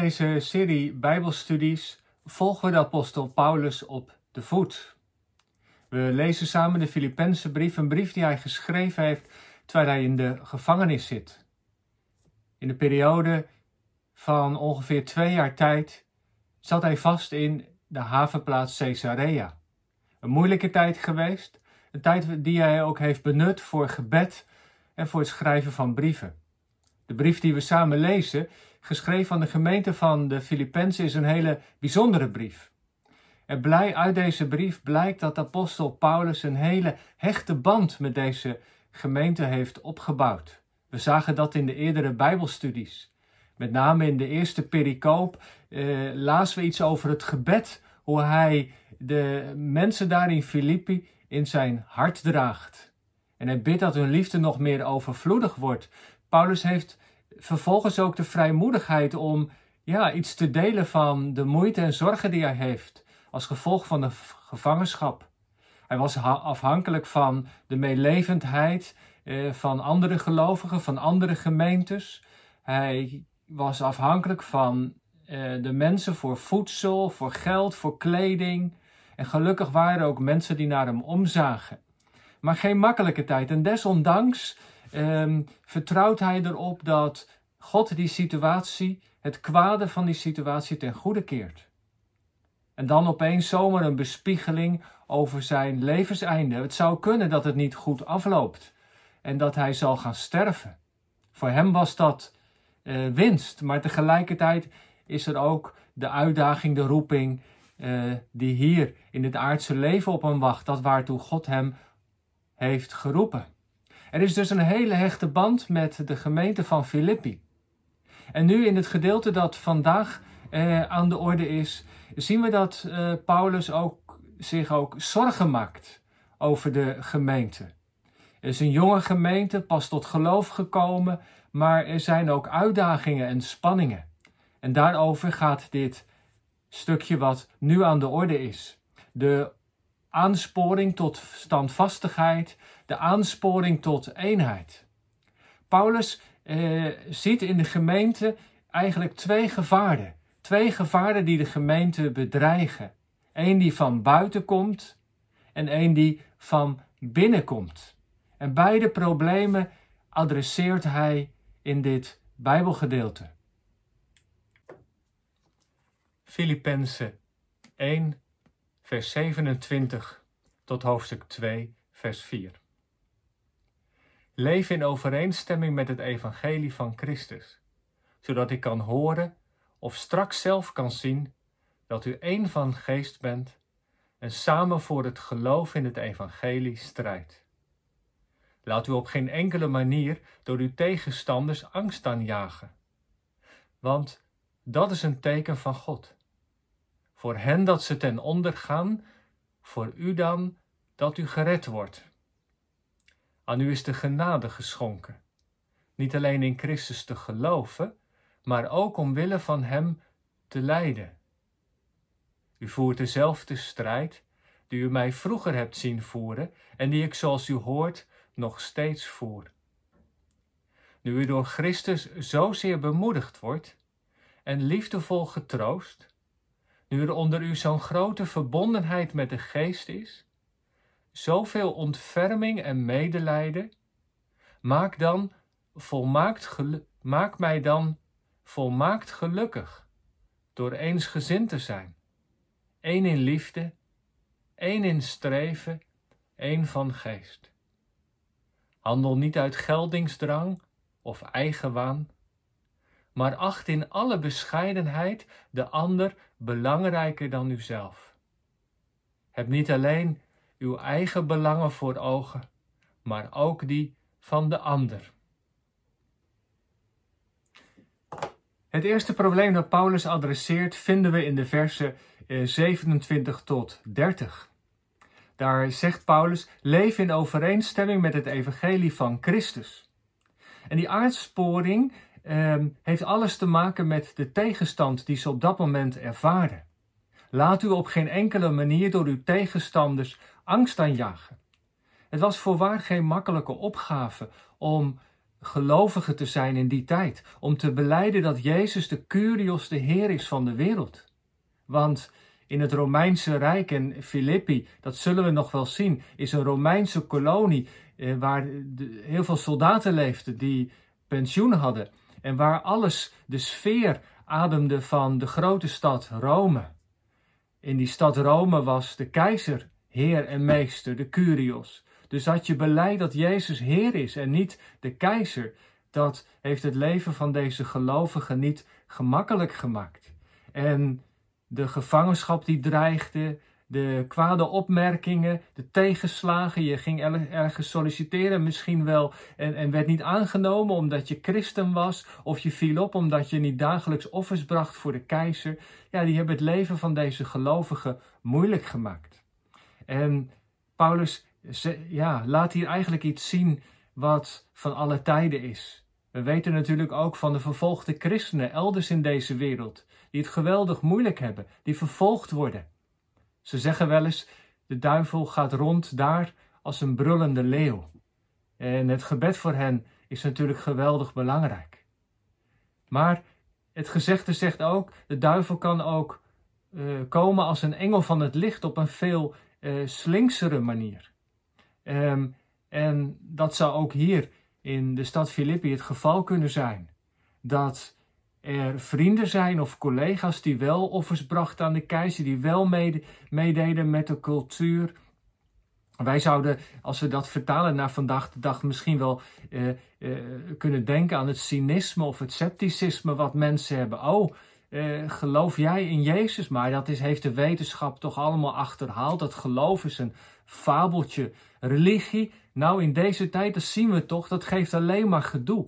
deze serie Bijbelstudies volgen we de apostel Paulus op de voet. We lezen samen de Filippense brief, een brief die hij geschreven heeft terwijl hij in de gevangenis zit. In de periode van ongeveer twee jaar tijd zat hij vast in de havenplaats Caesarea. Een moeilijke tijd geweest, een tijd die hij ook heeft benut voor gebed en voor het schrijven van brieven. De brief die we samen lezen, geschreven aan de gemeente van de Filippenzen, is een hele bijzondere brief. En blij, uit deze brief blijkt dat apostel Paulus een hele hechte band met deze gemeente heeft opgebouwd. We zagen dat in de eerdere Bijbelstudies. Met name in de eerste pericoop eh, lazen we iets over het gebed, hoe hij de mensen daar in Filippi in zijn hart draagt. En hij bidt dat hun liefde nog meer overvloedig wordt. Paulus heeft vervolgens ook de vrijmoedigheid om ja, iets te delen van de moeite en zorgen die hij heeft als gevolg van de gevangenschap. Hij was afhankelijk van de meelevendheid eh, van andere gelovigen, van andere gemeentes. Hij was afhankelijk van eh, de mensen voor voedsel, voor geld, voor kleding. En gelukkig waren er ook mensen die naar hem omzagen. Maar geen makkelijke tijd. En desondanks ehm, vertrouwt hij erop dat God die situatie, het kwade van die situatie ten goede keert. En dan opeens zomaar een bespiegeling over zijn levenseinde. Het zou kunnen dat het niet goed afloopt en dat hij zal gaan sterven. Voor hem was dat uh, winst, maar tegelijkertijd is er ook de uitdaging, de roeping uh, die hier in het aardse leven op hem wacht, dat waartoe God hem heeft geroepen. Er is dus een hele hechte band met de gemeente van Filippi. En nu in het gedeelte dat vandaag uh, aan de orde is, zien we dat uh, Paulus ook, zich ook zorgen maakt over de gemeente. Het is een jonge gemeente, pas tot geloof gekomen, maar er zijn ook uitdagingen en spanningen. En daarover gaat dit stukje wat nu aan de orde is. De aansporing tot standvastigheid, de aansporing tot eenheid. Paulus eh, ziet in de gemeente eigenlijk twee gevaren. Twee gevaren die de gemeente bedreigen. Eén die van buiten komt en één die van binnen komt. En beide problemen adresseert hij in dit Bijbelgedeelte. Filippenzen 1, vers 27 tot hoofdstuk 2, vers 4. Leef in overeenstemming met het evangelie van Christus, zodat ik kan horen of straks zelf kan zien dat u één van geest bent en samen voor het geloof in het evangelie strijdt. Laat u op geen enkele manier door uw tegenstanders angst aanjagen, want dat is een teken van God. Voor hen dat ze ten onder gaan, voor u dan dat u gered wordt. Aan u is de genade geschonken, niet alleen in Christus te geloven, maar ook omwille van Hem te lijden. U voert dezelfde strijd die u mij vroeger hebt zien voeren en die ik, zoals u hoort, nog steeds voer. Nu u door Christus zozeer bemoedigd wordt en liefdevol getroost, nu er onder u zo'n grote verbondenheid met de geest is, zoveel ontferming en medelijden, maak dan volmaakt maak mij dan volmaakt gelukkig door eensgezind te zijn. één in liefde, één in streven, één van geest. Handel niet uit geldingsdrang of eigenwaan, maar acht in alle bescheidenheid de ander belangrijker dan uzelf. Heb niet alleen uw eigen belangen voor ogen, maar ook die van de ander. Het eerste probleem dat Paulus adresseert vinden we in de versen 27 eh, tot 30. Daar zegt Paulus: leef in overeenstemming met het evangelie van Christus. En die aardsporing eh, heeft alles te maken met de tegenstand die ze op dat moment ervaren. Laat u op geen enkele manier door uw tegenstanders angst aanjagen. Het was voorwaar geen makkelijke opgave om gelovige te zijn in die tijd. Om te beleiden dat Jezus de Curios, de Heer is van de wereld. Want in het Romeinse Rijk en Filippi, dat zullen we nog wel zien, is een Romeinse kolonie eh, waar heel veel soldaten leefden die pensioen hadden. En waar alles, de sfeer ademde van de grote stad Rome. In die stad Rome was de keizer, heer en meester, de Curios. Dus dat je beleid dat Jezus Heer is en niet de keizer, dat heeft het leven van deze gelovigen niet gemakkelijk gemaakt. En de gevangenschap die dreigde, de kwade opmerkingen, de tegenslagen. Je ging ergens solliciteren, misschien wel, en, en werd niet aangenomen omdat je christen was, of je viel op omdat je niet dagelijks offers bracht voor de keizer. Ja, die hebben het leven van deze gelovigen moeilijk gemaakt. En Paulus ja, laat hier eigenlijk iets zien wat van alle tijden is. We weten natuurlijk ook van de vervolgde christenen elders in deze wereld, die het geweldig moeilijk hebben, die vervolgd worden. Ze zeggen wel eens: de duivel gaat rond daar als een brullende leeuw. En het gebed voor hen is natuurlijk geweldig belangrijk. Maar het gezegde zegt ook: de duivel kan ook uh, komen als een engel van het licht op een veel uh, slinksere manier. Um, en dat zou ook hier in de stad Filippi het geval kunnen zijn. Dat er vrienden zijn of collega's die wel offers brachten aan de keizer, die wel meededen met de cultuur. Wij zouden, als we dat vertalen naar vandaag de dag, misschien wel eh, eh, kunnen denken aan het cynisme of het scepticisme wat mensen hebben. Oh, eh, geloof jij in Jezus? Maar dat is, heeft de wetenschap toch allemaal achterhaald. Dat geloof is een fabeltje. Religie, nou in deze tijd, dat zien we toch, dat geeft alleen maar gedoe.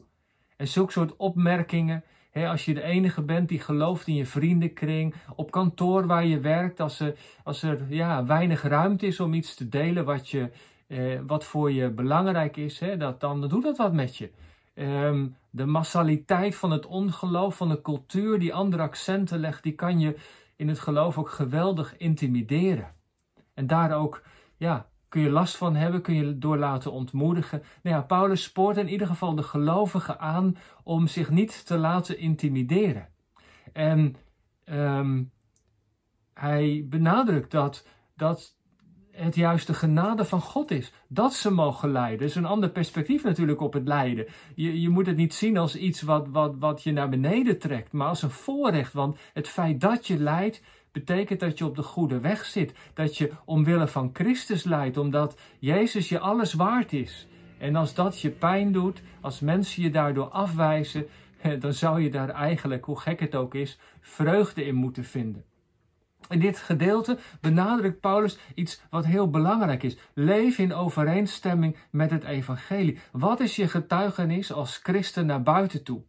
En zulke soort opmerkingen, als je de enige bent die gelooft in je vriendenkring, op kantoor waar je werkt, als er, als er ja, weinig ruimte is om iets te delen wat, je, eh, wat voor je belangrijk is, dat, dan doet dat wat met je. Ehm, de massaliteit van het ongeloof, van de cultuur die andere accenten legt, die kan je in het geloof ook geweldig intimideren. En daar ook, ja, kun je last van hebben, kun je door laten ontmoedigen. Nou ja, Paulus spoort in ieder geval de gelovigen aan om zich niet te laten intimideren. En ehm, hij benadrukt dat, dat het juist de genade van God is. Dat ze mogen lijden. Dat is een ander perspectief natuurlijk op het lijden. Je, je moet het niet zien als iets wat, wat, wat je naar beneden trekt, maar als een voorrecht. Want het feit dat je lijdt, betekent dat je op de goede weg zit. Dat je omwille van Christus lijdt, omdat Jezus je alles waard is. En als dat je pijn doet, als mensen je daardoor afwijzen, dan zou je daar eigenlijk, hoe gek het ook is, vreugde in moeten vinden. In dit gedeelte benadrukt Paulus iets wat heel belangrijk is. Leef in overeenstemming met het evangelie. Wat is je getuigenis als christen naar buiten toe?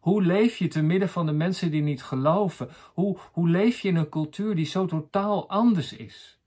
Hoe leef je te midden van de mensen die niet geloven? Hoe, hoe leef je in een cultuur die zo totaal anders is?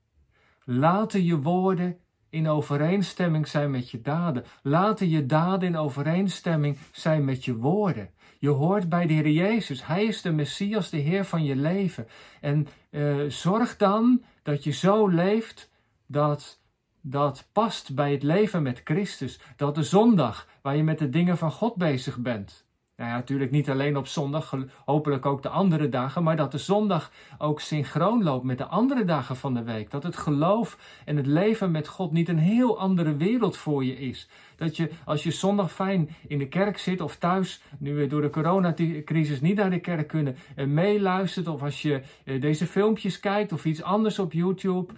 Laten je woorden in overeenstemming zijn met je daden. Laten je daden in overeenstemming zijn met je woorden. Je hoort bij de Heer Jezus. Hij is de Messias, de Heer van je leven. En uh, zorg dan dat je zo leeft dat dat past bij het leven met Christus. Dat de zondag, waar je met de dingen van God bezig bent, nou ja, natuurlijk niet alleen op zondag, hopelijk ook de andere dagen, maar dat de zondag ook synchroon loopt met de andere dagen van de week. Dat het geloof en het leven met God niet een heel andere wereld voor je is. Dat je als je zondag fijn in de kerk zit of thuis, nu we door de coronacrisis niet naar de kerk kunnen, en meeluistert of als je eh, deze filmpjes kijkt of iets anders op YouTube,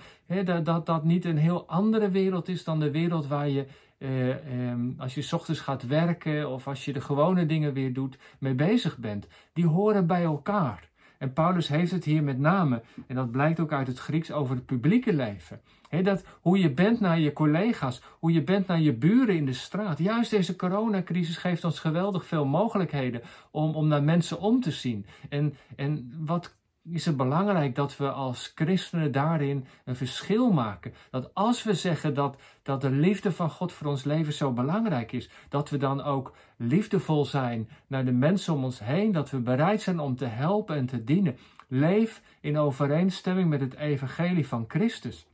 dat, dat dat niet een heel andere wereld is dan de wereld waar je uh, um, als je s ochtends gaat werken of als je de gewone dingen weer doet, mee bezig bent. Die horen bij elkaar. En Paulus heeft het hier met name, en dat blijkt ook uit het Grieks, over het publieke leven. dat hoe je bent naar je collega's, hoe je bent naar je buren in de straat. Juist deze coronacrisis geeft ons geweldig veel mogelijkheden om, om naar mensen om te zien. En, en wat is het belangrijk dat we als christenen daarin een verschil maken. Dat als we zeggen dat, dat de liefde van God voor ons leven zo belangrijk is, dat we dan ook liefdevol zijn naar de mensen om ons heen, dat we bereid zijn om te helpen en te dienen. Leef in overeenstemming met het evangelie van Christus.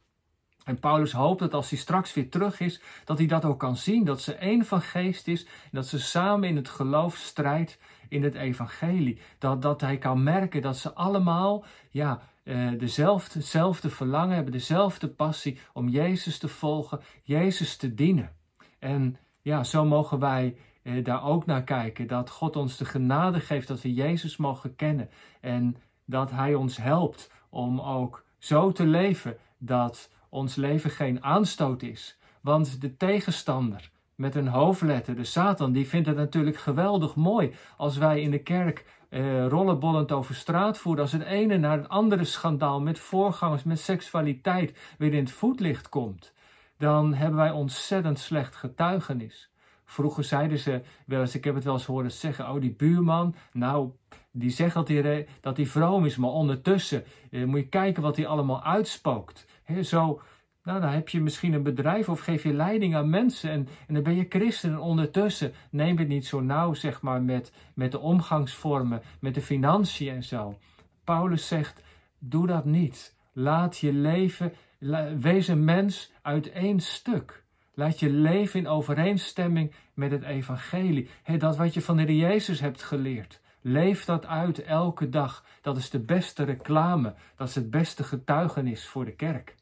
En Paulus hoopt dat als hij straks weer terug is, dat hij dat ook kan zien. Dat ze één van geest is. Dat ze samen in het geloof strijdt in het evangelie. Dat, dat hij kan merken dat ze allemaal ja, eh, dezelfde, dezelfde verlangen hebben, dezelfde passie om Jezus te volgen, Jezus te dienen. En ja, zo mogen wij eh, daar ook naar kijken. Dat God ons de genade geeft dat we Jezus mogen kennen. En dat Hij ons helpt om ook zo te leven dat ons leven geen aanstoot is. Want de tegenstander met een hoofdletter, de Satan, die vindt het natuurlijk geweldig mooi als wij in de kerk eh, rollenbollend over straat voeren. Als het ene naar het andere schandaal met voorgangers, met seksualiteit weer in het voetlicht komt. Dan hebben wij ontzettend slecht getuigenis. Vroeger zeiden ze wel eens, ik heb het wel eens horen zeggen, oh die buurman, nou, die zegt dat hij, dat hij vroom is, maar ondertussen eh, moet je kijken wat hij allemaal uitspookt. He, zo, nou, dan heb je misschien een bedrijf of geef je leiding aan mensen en, en dan ben je christen. En ondertussen neem het niet zo nauw, zeg maar, met, met de omgangsvormen, met de financiën en zo. Paulus zegt, doe dat niet. Laat je leven, wees een mens uit één stuk. Laat je leven in overeenstemming met het evangelie. dat wat je van de Jezus hebt geleerd. Leef dat uit elke dag. Dat is de beste reclame. Dat is het beste getuigenis voor de kerk.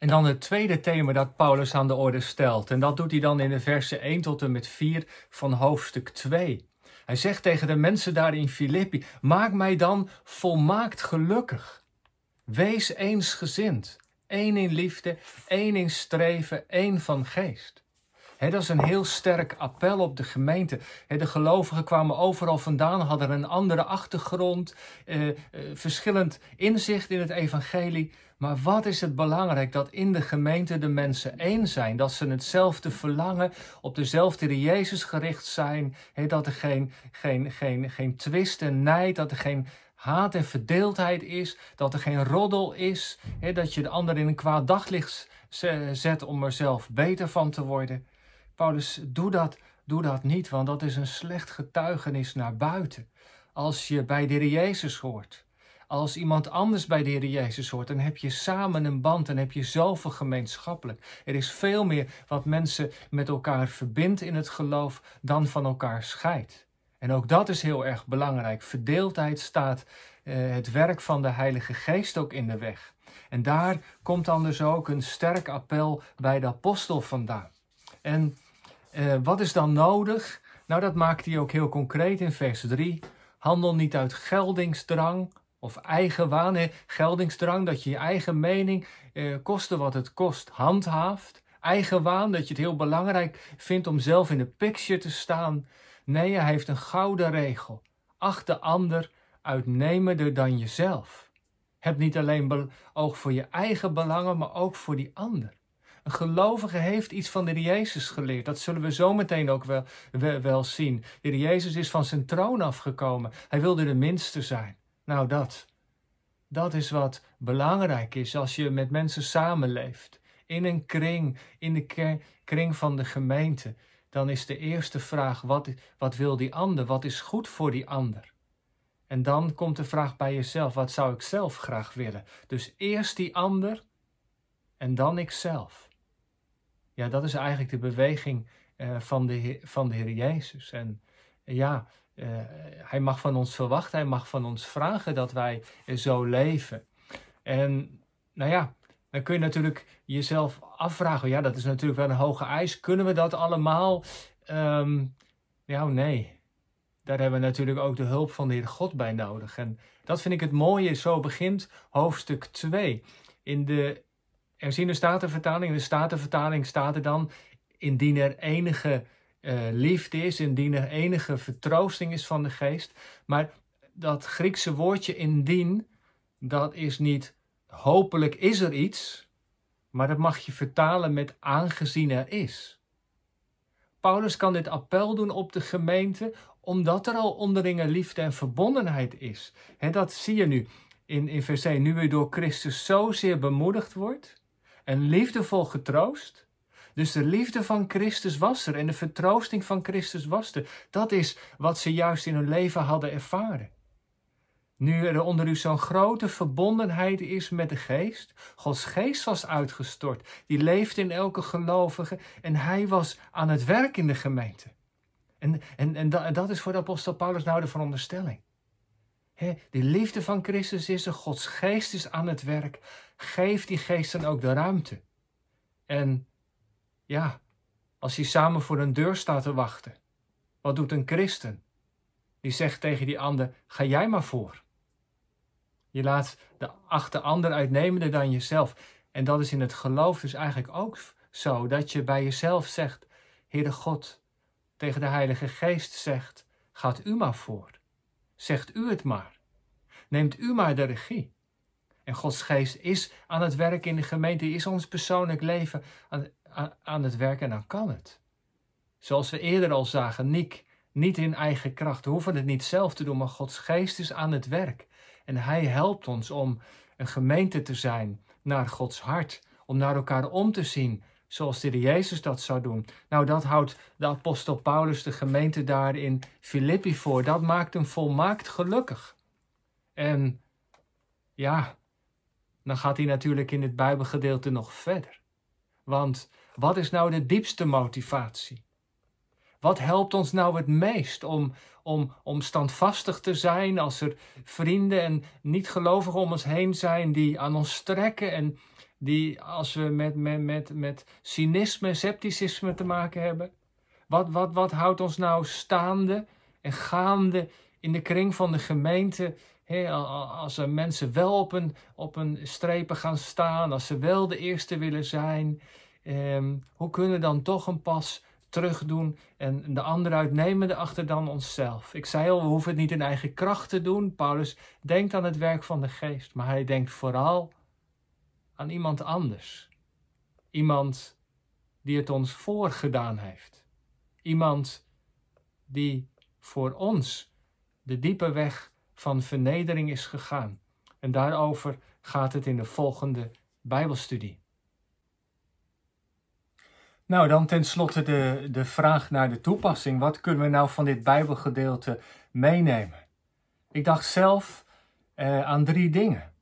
En dan het tweede thema dat Paulus aan de orde stelt. En dat doet hij dan in de versen 1 tot en met 4 van hoofdstuk 2. Hij zegt tegen de mensen daar in Filippi: Maak mij dan volmaakt gelukkig. Wees eensgezind. één in liefde, één in streven, één van geest. Dat is een heel sterk appel op de gemeente. de gelovigen kwamen overal vandaan, hadden een andere achtergrond, eh, eh, verschillend inzicht in het evangelie. Maar wat is het belangrijk dat in de gemeente de mensen één zijn, dat ze hetzelfde verlangen, op dezelfde Jezus gericht zijn, dat er geen, geen, geen, geen twist en nijd, dat er geen haat en verdeeldheid is, dat er geen roddel is, dat je de ander in een kwaad daglicht zet om er zelf beter van te worden. Paulus, doe dat, doe dat niet, want dat is een slecht getuigenis naar buiten. Als je bij de Heer Jezus hoort, als iemand anders bij de Heer Jezus hoort, dan heb je samen een band en heb je zoveel gemeenschappelijk. Er is veel meer wat mensen met elkaar verbindt in het geloof dan van elkaar scheidt. En ook dat is heel erg belangrijk. Verdeeldheid staat eh, het werk van de Heilige Geest ook in de weg. En daar komt dan dus ook een sterk appel bij de apostel vandaan. En uh, wat is dan nodig? Nou, dat maakt hij ook heel concreet in vers 3. Handel niet uit geldingsdrang of eigen waan. Geldingsdrang, dat je je eigen mening, eh, koste wat het kost, handhaaft. Eigen waan, dat je het heel belangrijk vindt om zelf in de picture te staan. Nee, hij heeft een gouden regel. Acht de ander uitnemender dan jezelf. Heb niet alleen oog voor je eigen belangen, maar ook voor die ander. Een gelovige heeft iets van de Jezus geleerd. Dat zullen we zo meteen ook wel, wel, zien. De Jezus is van zijn troon afgekomen. Hij wilde de minste zijn. Nou, dat. Dat is wat belangrijk is als je met mensen samenleeft. In een kring, in de kring van de gemeente. Dan is de eerste vraag, wat, wat wil die ander? Wat is goed voor die ander? En dan komt de vraag bij jezelf, wat zou ik zelf graag willen? Dus eerst die ander en dan ikzelf. Ja, dat is eigenlijk de beweging uh, van, de, van de Heer Jezus. En ja, uh, hij mag van ons verwachten, hij mag van ons vragen dat wij zo leven. En nou ja, dan kun je natuurlijk jezelf afvragen, ja, dat is natuurlijk wel een hoge eis. Kunnen we dat allemaal? Um, ja, nee. Daar hebben we natuurlijk ook de hulp van de Heer God bij nodig. En dat vind ik het mooie. Zo begint hoofdstuk 2. In de herziene statenvertaling, in de statenvertaling staat er dan, indien er enige uh, liefde is, indien er enige vertroosting is van de geest. Maar dat Griekse woordje indien, dat is niet hopelijk is er iets, maar dat mag je vertalen met aangezien er is. Paulus kan dit appel doen op de gemeente, omdat er al onderlinge liefde en verbondenheid is. He, dat zie je nu in, in vers 1. Nu u door Christus zozeer bemoedigd wordt, en liefdevol getroost. Dus de liefde van Christus was er en de vertroosting van Christus was er. Dat is wat ze juist in hun leven hadden ervaren. Nu er onder u zo'n grote verbondenheid is met de geest. Gods geest was uitgestort. Die leefde in elke gelovige. En hij was aan het werk in de gemeente. En, en, en, dat, dat is voor de apostel Paulus nou de veronderstelling. He, die liefde van Christus is er. Gods geest is aan het werk. Geef die geest dan ook de ruimte. En ja, als hij samen voor een deur staat te wachten. Wat doet een christen? Die zegt tegen die ander: ga jij maar voor. Je laat de achter ander uitnemender dan jezelf. En dat is in het geloof dus eigenlijk ook zo, dat je bij jezelf zegt, Heere God, tegen de Heilige Geest zegt, gaat u maar voor. Zegt u het maar. Neemt u maar de regie. En Gods Geest is aan het werk in de gemeente, is ons persoonlijk leven aan, aan, het werk en dan kan het. Zoals we eerder al zagen, Niek, niet in eigen kracht. We hoeven het niet zelf te doen, maar Gods Geest is aan het werk. En Hij helpt ons om een gemeente te zijn naar Gods hart, om naar elkaar om te zien, zoals de Jezus dat zou doen. Nou, dat houdt de apostel Paulus de gemeente daar in Filippi voor. Dat maakt hem volmaakt gelukkig. En ja, dan gaat hij natuurlijk in het Bijbelgedeelte nog verder. Want wat is nou de diepste motivatie? Wat helpt ons nou het meest om, om, om standvastig te zijn als er vrienden en niet-gelovigen om ons heen zijn die aan ons trekken en die als we met, met, met, met cynisme, scepticisme te maken hebben? Wat, wat, wat houdt ons nou staande en gaande in de kring van de gemeente? als er mensen wel op een, op een strepen gaan staan, als ze wel de eerste willen zijn, ehm, hoe kunnen we dan toch een pas terugdoen en de ander uitnemende achter dan onszelf. Ik zei al, we hoeven het niet in eigen kracht te doen. Paulus denkt aan het werk van de geest, maar hij denkt vooral aan iemand anders. Iemand die het ons voorgedaan heeft. Iemand die voor ons de diepe weg van vernedering is gegaan. En daarover gaat het in de volgende Bijbelstudie. Nou, dan tenslotte de, de vraag naar de toepassing. Wat kunnen we nou van dit Bijbelgedeelte meenemen? Ik dacht zelf eh, aan drie dingen.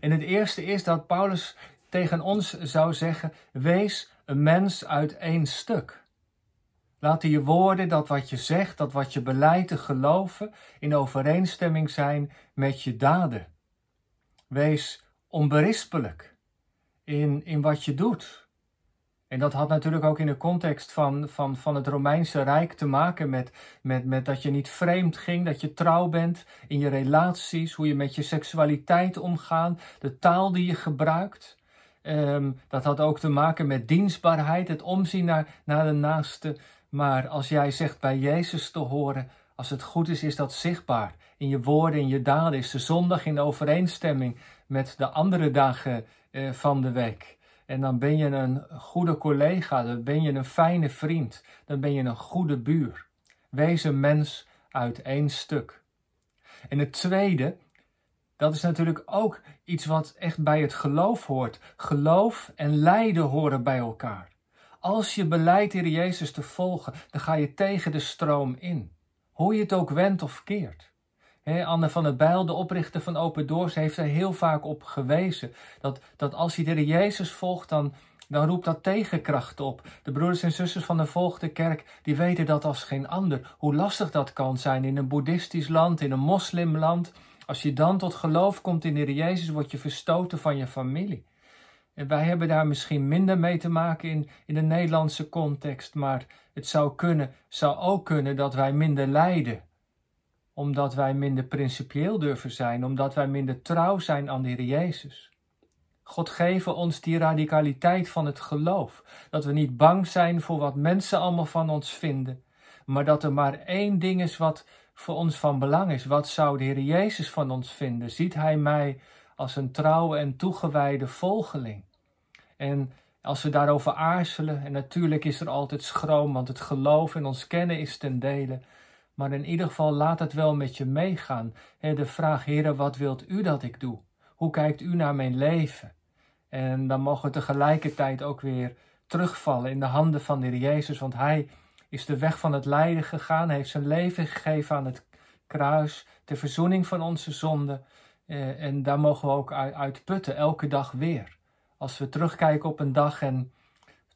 En het eerste is dat Paulus tegen ons zou zeggen: Wees een mens uit één stuk. Laten je woorden, dat wat je zegt, dat wat je beleidt te geloven, in overeenstemming zijn met je daden. Wees onberispelijk in, in wat je doet. En dat had natuurlijk ook in de context van, van, van het Romeinse Rijk te maken met, met, met dat je niet vreemd ging, dat je trouw bent in je relaties, hoe je met je seksualiteit omgaat, de taal die je gebruikt. Um, dat had ook te maken met dienstbaarheid, het omzien naar, naar de naaste. Maar als jij zegt bij Jezus te horen, als het goed is, is dat zichtbaar. In je woorden, in je daden is de zondag in overeenstemming met de andere dagen uh, van de week. En dan ben je een goede collega, dan ben je een fijne vriend, dan ben je een goede buur. Wees een mens uit één stuk. En het tweede, dat is natuurlijk ook iets wat echt bij het geloof hoort. Geloof en lijden horen bij elkaar. Als je beleidt in Jezus te volgen, dan ga je tegen de stroom in. Hoe je het ook wendt of keert. Anne van der Bijl, de oprichter van Open Doors, heeft er heel vaak op gewezen. Dat, dat als je de Jezus volgt, dan, dan roept dat tegenkracht op. De broeders en zusters van de volgende kerk, die weten dat als geen ander. Hoe lastig dat kan zijn in een boeddhistisch land, in een moslimland. Als je dan tot geloof komt in de Jezus, word je verstoten van je familie. En wij hebben daar misschien minder mee te maken in, in de Nederlandse context, maar het zou kunnen, zou ook kunnen dat wij minder lijden omdat wij minder principieel durven zijn, omdat wij minder trouw zijn aan de Heer Jezus. God geven ons die radicaliteit van het geloof, dat we niet bang zijn voor wat mensen allemaal van ons vinden, maar dat er maar één ding is wat voor ons van belang is. Wat zou de Heer Jezus van ons vinden? Ziet Hij mij als een trouwe en toegewijde volgeling? En als we daarover aarzelen, en natuurlijk is er altijd schroom, want het geloof en ons kennen is ten dele, maar in ieder geval laat het wel met je meegaan. De vraag, Heer, wat wilt u dat ik doe? Hoe kijkt u naar mijn leven? En dan mogen we tegelijkertijd ook weer terugvallen in de handen van de Heer Jezus, want Hij is de weg van het lijden gegaan, heeft zijn leven gegeven aan het kruis, ter verzoening van onze zonden. Eh, en daar mogen we ook uit putten, elke dag weer. Als we terugkijken op een dag en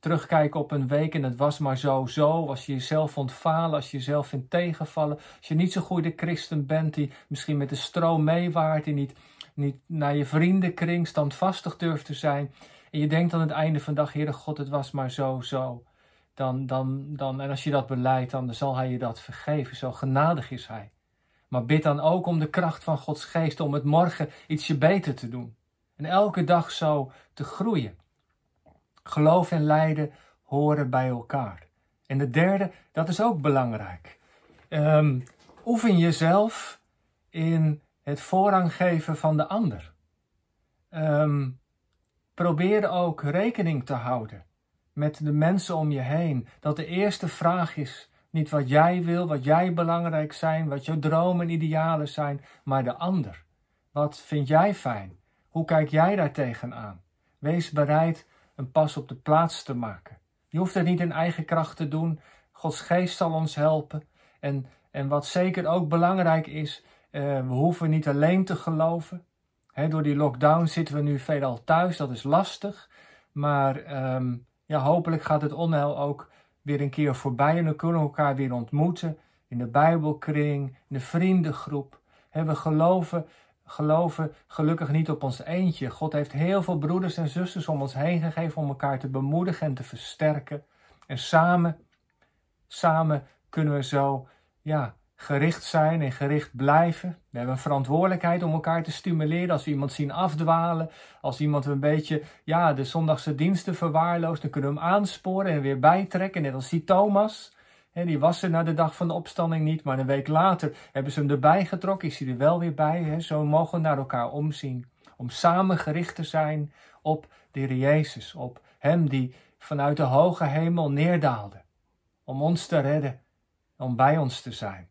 terugkijken op een week en het was maar zo, zo. Als je jezelf vond falen, als je jezelf vindt tegenvallen. Als je niet zo'n goede christen bent die misschien met de stroom meewaart. Die niet, niet naar je vriendenkring standvastig durft te zijn. En je denkt aan het einde van de dag, Heere God, het was maar zo, zo. Dan, dan, dan, en als je dat beleidt, dan zal Hij je dat vergeven. Zo genadig is Hij. Maar bid dan ook om de kracht van Gods geest om het morgen ietsje beter te doen. En elke dag zo te groeien. Geloof en lijden horen bij elkaar. En de derde, dat is ook belangrijk. Um, oefen jezelf in het voorrang geven van de ander. Um, probeer ook rekening te houden met de mensen om je heen. Dat de eerste vraag is niet wat jij wil, wat jij belangrijk zijn, wat jouw dromen en idealen zijn, maar de ander. Wat vind jij fijn? Hoe kijk jij daar tegenaan? Wees bereid een pas op de plaats te maken. Je hoeft het niet in eigen kracht te doen. Gods geest zal ons helpen. En, en wat zeker ook belangrijk is, uh, we hoeven niet alleen te geloven. Door die lockdown zitten we nu veelal thuis, dat is lastig. Maar um, ja, hopelijk gaat het onheil ook weer een keer voorbij en dan kunnen we elkaar weer ontmoeten in de Bijbelkring, in de vriendengroep. We geloven geloven gelukkig niet op ons eentje. God heeft heel veel broeders en zusters om ons heen gegeven om elkaar te bemoedigen en te versterken. En samen, samen kunnen we zo ja, gericht zijn en gericht blijven. We hebben een verantwoordelijkheid om elkaar te stimuleren. Als we iemand zien afdwalen, als iemand een beetje ja, de zondagse diensten verwaarloost, dan kunnen we hem aansporen en weer bijtrekken. Net als die Thomas die was er na de dag van de opstanding niet, maar een week later hebben ze hem erbij getrokken. Is hij er wel weer bij? Zo mogen we naar elkaar omzien. Om samen gericht te zijn op de Jezus, op Hem die vanuit de hoge hemel neerdaalde. Om ons te redden, om bij ons te zijn.